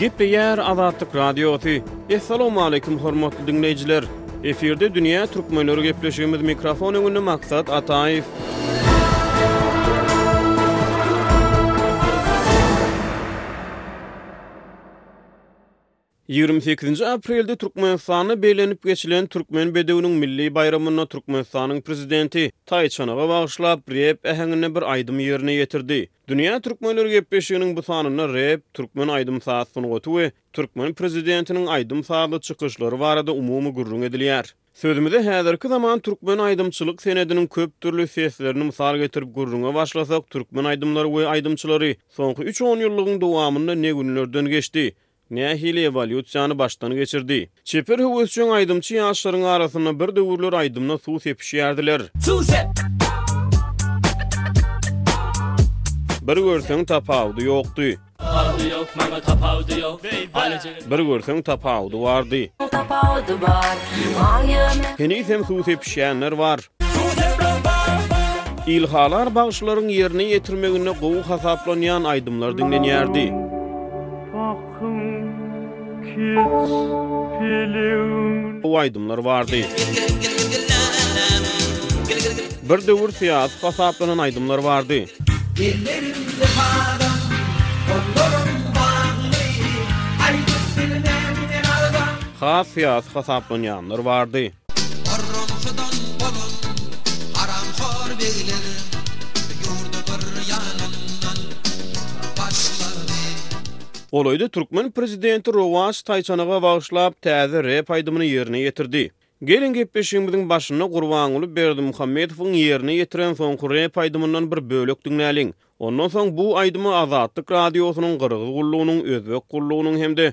Gepleýär Azatlyk Radiosy. Essalawmaleýkim hormatly diňleýjiler. Efirde dünýä türkmenleri gepleşigimiz mikrofon öňünde Maksat Ataýew. Ýigrimi sekizinji aprelde Türkmenistanda bellenip geçilen Türkmen bedewiniň milli baýramynda Türkmenistanyň Prezidenti Taý çanaga bagyşlap rep äheňinde bir aýdym ýerine ýetirdi. Dünýä Türkmenleri gepleşiginiň bu sanynda rep, türkmen aýdym-saz sungaty we türkmen Prezidentiniň aýdym-sazly çykyşlary barada umumy gürrüň edilýär. Sözümize häzirki zaman türkmen aýdymçylyk senediniň köp dürli seslerini mysal getirip gürrüňe başlasak türkmen aýdymlary we aýdymçylary soňky üç onýyllygyň dowamynda ne günlerden geçdi, Nähili ewolýusiýany başdan geçirdi? Çeper höwesjeň aýdymçy ýaşlaryň arasynda bir döwürler aýdymda suw sepişýärdiler. Suw sep! Bir görseň tapawudy ýokdy. Tapawudy ýok, maňa tapawudy ýok. Beýbi! Bir görseň tapawudy bardy. Tapawudy bar, maňa. Henizem suw sepişýänler bar. Ilhalar bagşylaryň ýerine ýetirmeginde gowy hasaplanýan aýdymlar diňlenýärdi. Hakyň keç pelegin. Gowy aýdymlar bardy. Bir döwür syýasy hasaplanan aýdymlar bardy. Ellerim wepadan, gollarym bagly, aýdyp bilmen men agzan. Has syýasy hasaplanýanlar bardy. Gorramçydan bolan haramhor begler ýurdy bir ýanyndan tutup başlady. Golaýda türkmen prezidenti Rowaç Taýçanaga bagyşlap täze rep aýdymyny ýerine ýetirdi. Geliň gepleşigimiziň başynda Gurbanguly Berdimuhamedowyň ýerine ýetiren soňky rep aýdymyndan bir bölek diňläliň. Ondan soň bu aýdymy Azatlyk Radiosynyň Gyrgyz gullugynyň, Özbek gullugynyň hem-de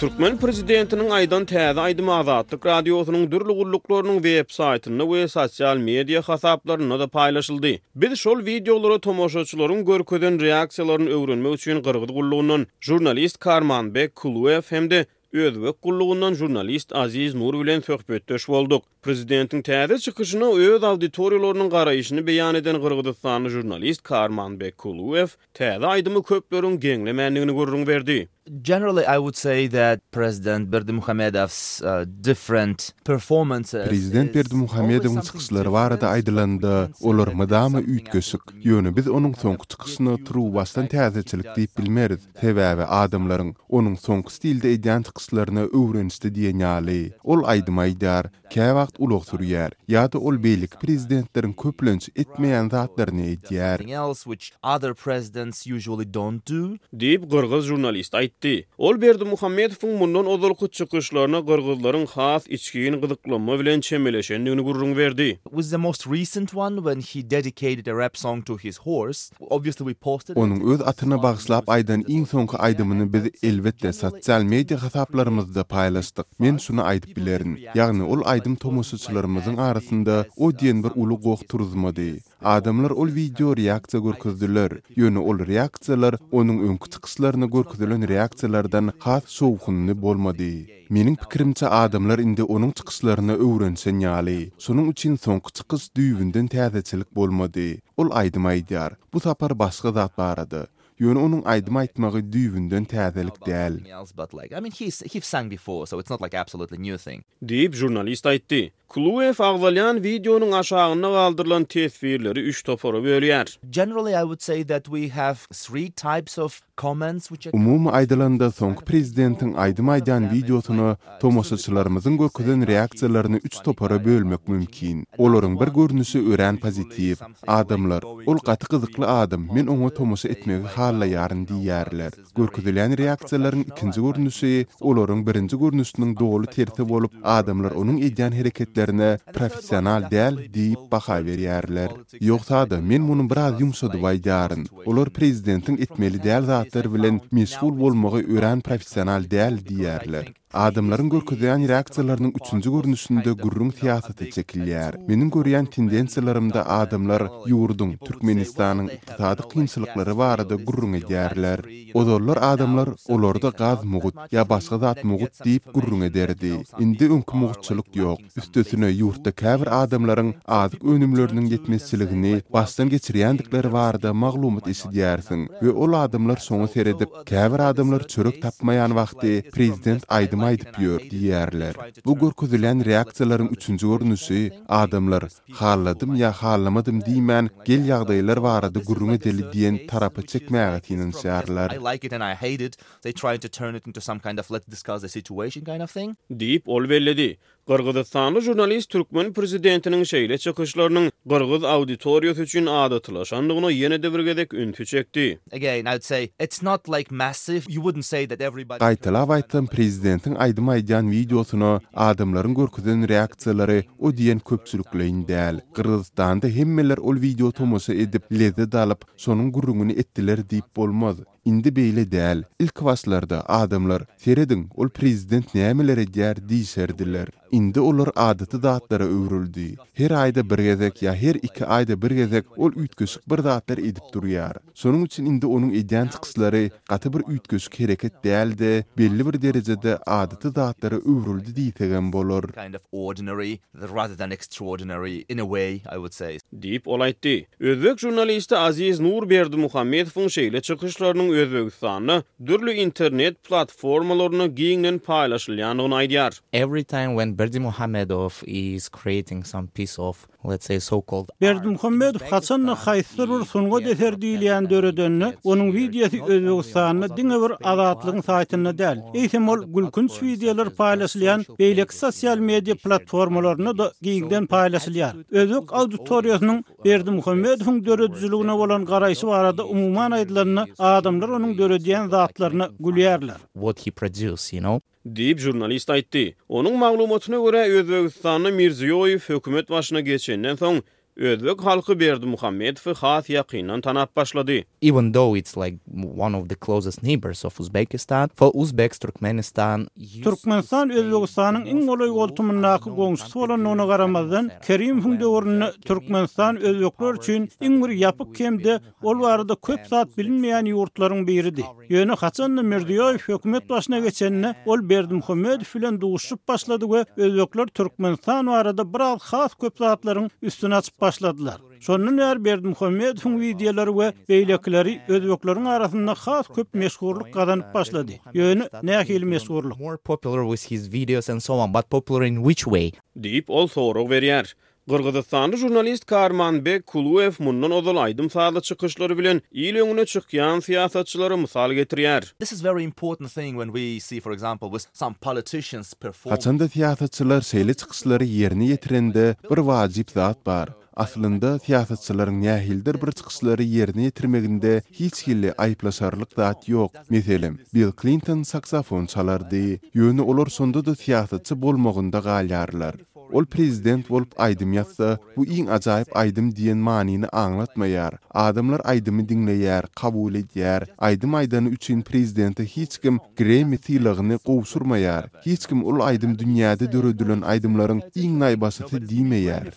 Türkmen prezidentiniň aýdan täze aýdymy Azatlyk Radiosynyň dürli gulluklarynyň websaýtynda we sosial media hasaplarynda-da paýlaşyldy. Biz şol wideolara tomaşaçylaryň görkezen reaksiýalaryny öwrenmek üçin Gyrgyz gullugyndan žurnalist Karmanbek Kulyýew hem-de Özbek gullugyndan žurnalist Aziz Nur bilen söhbetdeş bolduk. Prezidentiň täze çykyşyna öz auditoriýalarynyň garaýşyny beýan eden gyrgyzystanly žurnalist Karmanbek Kuluew täze aýdymy köpleriň geňlemändigini gürrüň berdi. Generally I would say that President Berdimuhamedov's different performances is Prezident Berdimuhamedowyň çykyşlary barada aýdylanda, olar mydama üýtgeşik. Ýöne biz onuň soňky çykyşyna turuwbaşdan täzeçilik diýip bilmeris. Sebäbi adamlaryň onuň soňky stilde edýän çykyşlaryna öwrenişdi diýen ýaly. Ol aýdym aýdar, käwagt ulag sürýär, ýa-da ol beýleki prezidentleriň köplenç etmeýän zatlaryny edýär. Diýip, gyrgyz žurnalisti aýtdy. Ol Berdimuhamedowyň mundan ozalky çykyşlaryna gyrgyzlaryň has içgin gyzyklanma bilen çemeleşendigini gürrüň berdi. Onuň öz atyna bagyşlap aýdan iň soňky aýdymyny biz, elbetde, sosial media hasaplarymyzda paýlaşdyk. Men şuny aýdyp bilerin, ýagny ol aýdym tomaşaçylarymyzyň arasynda o diýen bir uly goh turuzmady. Adamlar ol wideo reaksiýa görkezdiler, ýöne ol reaksiýalar onuň öňki çykyşlaryna görkezilen reaksiýalardan has şowhunly bolmady. Meniň pikirimçe adamlar indi onuň çykyşlaryna öwrenişen ýaly. Şonuň üçin soňky çykyş düýbünden täzeçilik bolmady. Ol aýdym aýdýar. Bu sapar başga zat barada. Ýöne onuň aýdym aýtmagy düýbünden täzelik däl. Diýip, žurnalist aýtdy. Kluew agzalýan wideonyň aşagynda galdyrylan teswirleri üç topara bölýär. Generally I would say that we have three types of comments which are Umumy aýdylanda, soňky prezidentiň aýdym aýdýan wideosyna tomaşaçylarymyzyň görkezen reaksiýalaryny üç topara bölmek mümkin. Olaryň bir görnüşi örän pozitiw. Adamlar, Ol gaty gyzykly adam, men oňa tomaşa etmegi hallaýaryn diýýärler. Görkezilýän reaksiýalaryň ikinji görnüşi olaryň birinji görnüşiniň doly tersi bolup, adamlar onuň edýän hereketlerine professional däl diýip baha berýärler. Ýogsa-da, men muny biraz ýumşadyp aýdýaryn. Olar prezidentiň etmeli däl zatlar bilen meşgul bolmagy örän professional däl diýýärler. Adamlaryň görkezýän reaksiýalarynyň üçünji görnüşinde gürrüň syýasaty çekilýär. Meniň görýän tendensiýalarymda adamlar ýurduň, Türkmenistanyň, ykdysady kynçylyklary barada gürrüň edýärler. Ozallar adamlar olarda gaz mugt ýa başga zat mugt diýip gürrüň ederdi. Indi öňki mugtçylyk ýok. Üstesine, ýurtda käbir adamlaryň azyk önümleriniň ýetmezçiligini başdan geçirýändikleri barada maglumat eşidýärsiň we ol adamlar şoňa seredip, käbir adamlar çörek tapmaýan wagty prezident aýdym aýdyp ýör diýýärler. Bu görkezilýän reaksiýalaryň üçünji görnüşi, adamlar halladym ýa hallamadym diýmän, gel ýagdaýlar barada gürrüň edeli diýen tarapa çekmäge synanyşýarlar. They tried to turn it into some kind of let's discuss the situation kind of thing. Diýip, ol belledi. Gyrgyzystanly žurnalist türkmen prezidentiniň şeýle çykyşlarynyň gyrgyz auditoriýasy üçin adatylaşandygyna ýene-de bir gezek ünsi çekdi. Again, I'd say, it's not like massive, you wouldn't say that everybody. Gaýtalap aýtsam, prezidentiň aýdym aýdýan wideosyna adamlaryň görkezen reaksiýalary o diýen köpçülikleýin däl. Gyrgyzystanda hemmeler ol wideo tomaşa edip, lezzet alyp, şonuň gürrüňini etdiler diýip bolmaz. Indi beýle däl. Ilkibaşlarda adamlar, Serediň, ol prezident nämeler edýär diýişerdiler. Indi olar adaty zatlara öwrüldi. Her aýda bir gezek ýa her iki aýda bir gezek ol üýtgeşik bir zatlar edip durýar. Şonuň üçin indi onuň edýän çykyşlary gaty bir üýtgeşik hereket däl-de, belli bir derejede adaty zatlara öwrüldi diýsegem bolar. The rather than extraordinary, in a way, I would say. Diýip, ol aýtdy. Özbek žurnalisti Aziz Nur Berdimuhamedowyň şeýle çykyşlarynyň Özbegistanda dürli internet platformalarynda giňden paýlaşylýandygyny aýdýar. Every time when Berdimuhamedow is creating some piece of, let's say, so-called. Berdimuhamedow haçan-da haýsydyr bir sungat eseri diýilýäni döredende, onuň wideosy Özbegistanda diňe bir Azatlygyň saýtynda däl, eýsem ol gülkünç wideolar paýlaşylýan beýleki sosial media platformalarynda-da giňden paýlaşylýar. Özbek auditoriýasynyň Berdimuhamedowyň döredijiligine bolan garaýşy barada umuman aýdylanda, adamlar onuň döredýän zatlaryna gülýärler. Diýip, žurnalist aýtdy. Onuň maglumatyna görä, Özbegistanda Mirziýoýew hökümet başyna geçenden soň, özbek halky Berdimuhamedowy has ýakyndan tanap başlady. Even though it's like one of the closest neighbors of Uzbekistan, for Uzbeks Turkmenistan used to stay Türkmenistan Özbegistanyň iň golaý goltumyndaky goňşusy bolandygyna garamazdan, Kerimowyň döwründe Türkmenistan özbekler üçin iň bir ýapyk hem-de Ol barada köp zat bilinmeýän ýurtlaryň biridi. Ýöne haçan-da Mirziýoýew hökümet başyna geçende, ol Berdimuhamedow bilen duşuşyp başlady we özbekler Türkmenistan barada biraz has köp zatlaryň üstüni açyp başladylar. Şondan bäri Berdimuhamedowyň wideolary we beýlekileri özbekleriň arasynda has köp meşhurlyk gazanyp başlady. Ýöne nähili meşhurlyk? Diýip, ol sorag berýär. Gyrgyzystanly žurnalist Karmanbek Kuluew mundan ozal aýdym-sazly çykyşlary bilen il öňüne çykýan syýasatçylary mysal getirýär. This is very important thing when we see for example with some politicians perform. Haçanda syýasatçylar şeýle çykyşlary ýerine ýetirende bir wajyp zat bar. Aslynda syýasatçylaryň nähilidir bir çykyşlary ýerine ýetirmeginde hiç hili aýyplaşarlyk zat ýok. Meselem, Bill Klinton saksafon çalardy, ýöne olar şonda-da syýasatçy bolmagynda galýarlar. Ol prezident bolup aýdym ýazsa, bu iň ajaýyp aýdym diýen manyny aňlatmaýar. Adamlar aýdymy diňleýär, kabul edýär. Aýdym aýdany üçin prezidente hiç kim Grammy sylagyny gowşurmaýar. Hiç kim ol aýdym dünýäde döredilen aýdymlaryň iň naýbaşysy diýmeýär.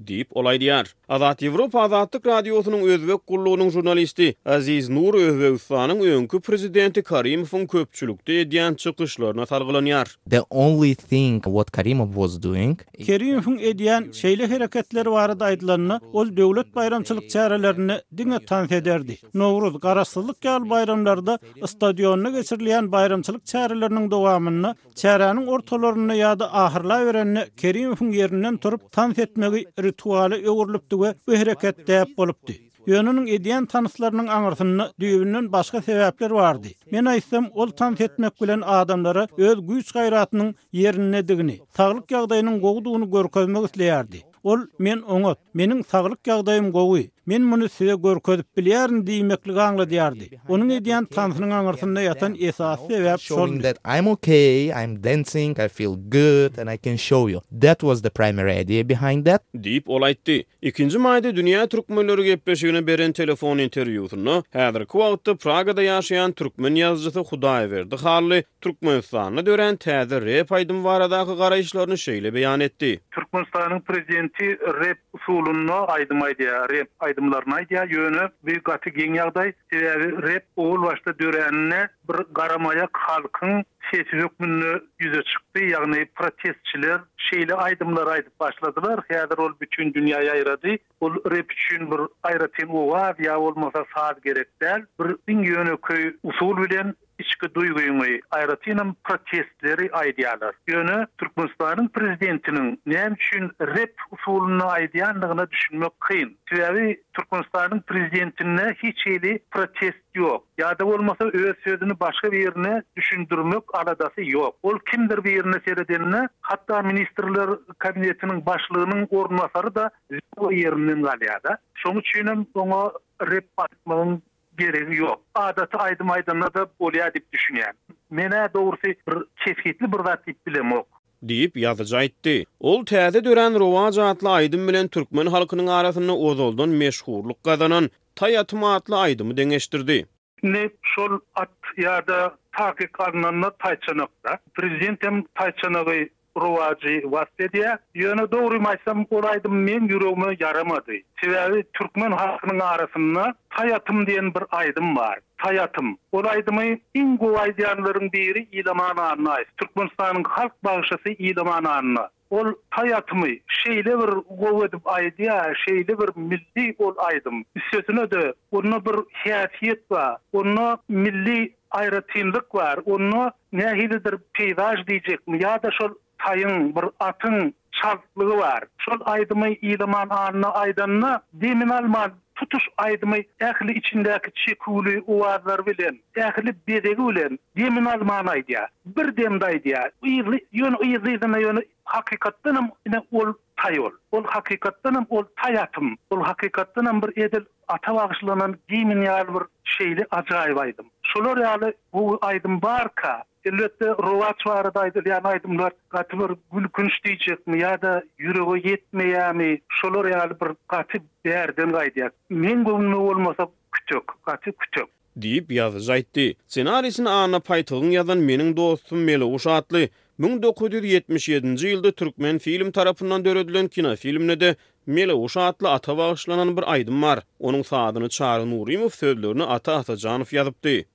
Diýip, ol aýdýar. Azat Ýewropa Azatlyk Radiosynyň Özbek gullugynyň žurnalisti Aziz Nur Özbegistanyň öňki prezidenti Karimowyň köpçülikde edýän çykyşlaryna salgylanýar. The only thing what Karimov was doing is. Kerimowyň edýän şeýle hereketleri barada aýdylanda, ol döwlet baýramçylyk çärelerinde diňe tans ederdi. Nowruz, Garaşsyzlyk ýaly baýramlarda stadionda geçirilýän baýramçylyk çäreleriniň dowamynda Çäräniň ortalarynda ýa-da ahyrlaberende Kerimowyň ýerinden turup tans etmegi rituala öwrülipdi we bu hereket däp bolupdy. Ýöne onuň edýän tanslarynyň aňyrsynda düýbünden başga sebäpler bardy. Men aýtsam, ol tans etmek bilen adamlara öz güýç-gaýratynyň ýerindedigini, saglyk ýagdaýynyň gowudygyny görkezmek isleýärdi. Ol, Men oňat, meniň saglyk ýagdaýym gowy, men muny size görkezip bilýärin diýmekligi aňladýardy. Onuň edýän tansynyň aňyrsynda ýatan esasy sebäp şoldy. I'm ok, I'm dancing, I feel good and I can show you. That was the primary idea behind that. Diýip, ol aýtdy. Ikinji maýda Dünýä türkmenleri gepleşigine beren telefon interwýusynda häzirki wagtda Pragada ýaşaýan türkmen ýazyjysy Hudaýberdi Hally Türkmenistanda dörän täze rep aýdymy baradaky garaýyşlaryny şeýle beýan etdi. Türkmenistanyň prezidenti rep usulynda aýdym aýdýar, rep aýdymlaryny aýdýar, ýöne bu gaty geň ýagdaý, sebäbi rep owal başda döränine bir garamaýak halkyň sesi hökmünde ýüze çykdy, ýagny protestçiler şeýle aýdymlary aýdyp başladylar, häzir ol bütin dünýä ýaýrady. Ol rep üçin bir aýratyn owaz ýa bolmasa saz gerek däl, bir iň ýönekeý usul bilen içki duýgyňy, aýratynam protestleri aýdýarlar. Ýöne Türkmenistanyň prezidentiniň näme üçin rep usulynda aýdýandygyna düşünmek kyn. Sebäbi Türkmenistanyň prezidentinde hiç hili protest ýok. Ýa-da bolmasa öz sözüni başga birine düşündirmek aladasy ýok. Ol kimdir birine seredende, hatda ministrler kabinetiniň başlygynyň orunbasary-da Lego ýerinden galýar-da. Şonuň üçin hem oňa rep basmagyň geregi ýok. Adaty aýdym aýdanda-da bolýar diýip düşünýän. Men-ä dogrusy bir kesgitli bir zat diýip bilemok. Diýip, ýazyjy aýtdy. Ol täze dörän Rowaç atly aýdym bilen türkmen halkynyň arasynda ozaldan meşhurlyk gazanan Taý atym atly aýdymy deňeşdirdi. Indi şol at ýa-da takyk alnanda taýçanak-da. Prezident hem taýçanagy rowajy wasp edýär. Ýöne dogrymy aýtsam, ol aýdym meň ýüregime ýaramady. Sebäbi türkmen halkynyň arasynda Taý atym diýen bir aýdym bar. Taý atym. Ol aýdymy iň gowy aýdýanlaryň biri Ilaman Annaýew. Türkmenistanyň halk bagşysy Ilaman Anna. Ol haýatymy şeýle bir gowy edip aýdýa, şeýle bir milli ol aýdym. Üstesine-de onda bir häsiýet bar, onda milli aýratynlyk bar, onda nähilidir peýzaž diýjekmi ýa-da şol taýyň, bir atyň çaltlygy bar. Şol aýdymy Ilaman Anna aýdanda demini alman tutuş aýdymy ähli içindäki çeküwli owazlary bilen, ähli bezegi bilen demini alman aýdýar. Bir demde aýdýar. Yzly, ýöne yzly-yzyna ýöne hakykatdanam ine ol taý ol. Ol hakykatdanam ol taý atym. Ol hakykatdanam bir edil ata bagyşlanan gimn ýaly bir şeýle ajaýyp aýdym. Şular ýaly gowy aýdym barka, Elbetde, rowaç barada aýdylýan aýdymlar gaty bir gülkünç diýjekmi ýa-da ýürege ýetmeýämi, şolar ýaly bir gaty bärden gaýdýar. Meň göwnüme bolmasa kütek, gaty kütek. Diýip, ýazyjy aýtdy. Ssenarisini Anna Paýtygyň ýazan Meniň dostum Meloguş atly müň dokuz ýüz ýetmiş ýedinji ýylda Türkmenfilm tarapyndan döredilen kinofilmde-de Meloguş atly ata bagyşlanan bir aýdym bar. Onuň sazyny Çary Nurymow, sözlerini Ata Atajanow ýazypdy.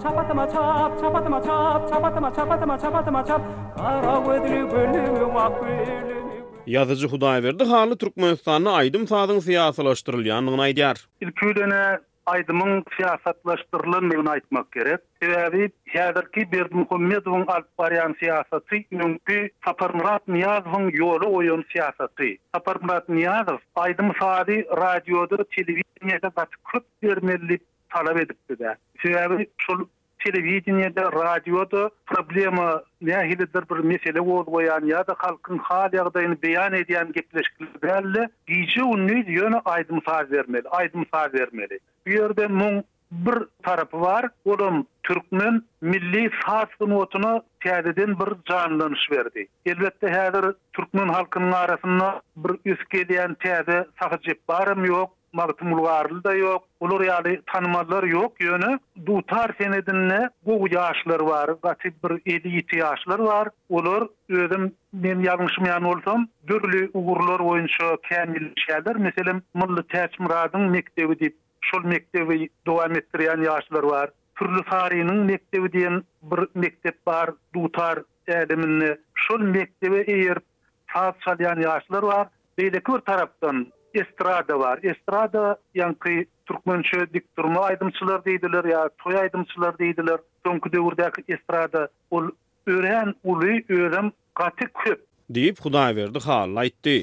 Çap atyma çap, çap atyma çap, çap atyma, çap atyma, çap atyma çap, gara gözli gülümiw, ak gülümiw. Ýazyjy Hudaýberdi Hally Türkmenistanda aýdym-sazyň syýasylaşdyrylýandygyny aýdýar. Ilki bilen-ä aýdymyň syýasatlaşdyrylandygyny aýtmak gerek. Sebäbi häzirki Berdimuhamedowyň alyp barýan syýasaty öňki Saparmyrat Nyýazowyň ýola goýan syýasaty. Saparmyrat Nyýazow aýdym-sazy radioda, telewideniýede gaty köp bermeli talap edipdi-dä. Sebäbi şol telewideniýede, radioda problema nähilidir bir mesele gozgaýan ýa-da halkyň hal-ýagdaýyny beýan edýän gepleşikler däl-de, gije-gündiz ýöne aýdym-saz bermeli, aýdym-saz bermeli. Bu ýerde muň bir tarapy bar, olam türkmen milli saz sungatyna täzeden bir janlanyş berdi. Elbetde, häzir türkmen halkynyň arasynda bir ösüp gelýän täze Sahy Jepbaram ýok, Magtymguly Garly-da ýok, olar ýaly tanymallar ýok, ýöne dutar senedinde gowy ýaşlar bar, gaty bir eli ýiti ýaşlar bar. Olar özem, men ýalňyşmaýan bolsam, dürli ugurlar boýunça kämilleşýärler. Meselem, Mylly Täçmyradyň mekdebi diýip, şol mekdebi dowam etdirýän ýaşlar bar. Pürli Sarynyň mekdebi diýen bir mekdep bar dutar äleminde. Şol mekdebe eýerip, saz çalýan ýaşlar bar. Beýleki bir tarapdan estrada bar. Estrada ýaňky türkmençe dikturma aýdymçylar diýdiler ýa toý aýdymçylar diýdiler. Soňky döwürdäki estrada ol örän uly, özem gaty köp. Diýip, Hudaýberdi Hally aýtdy.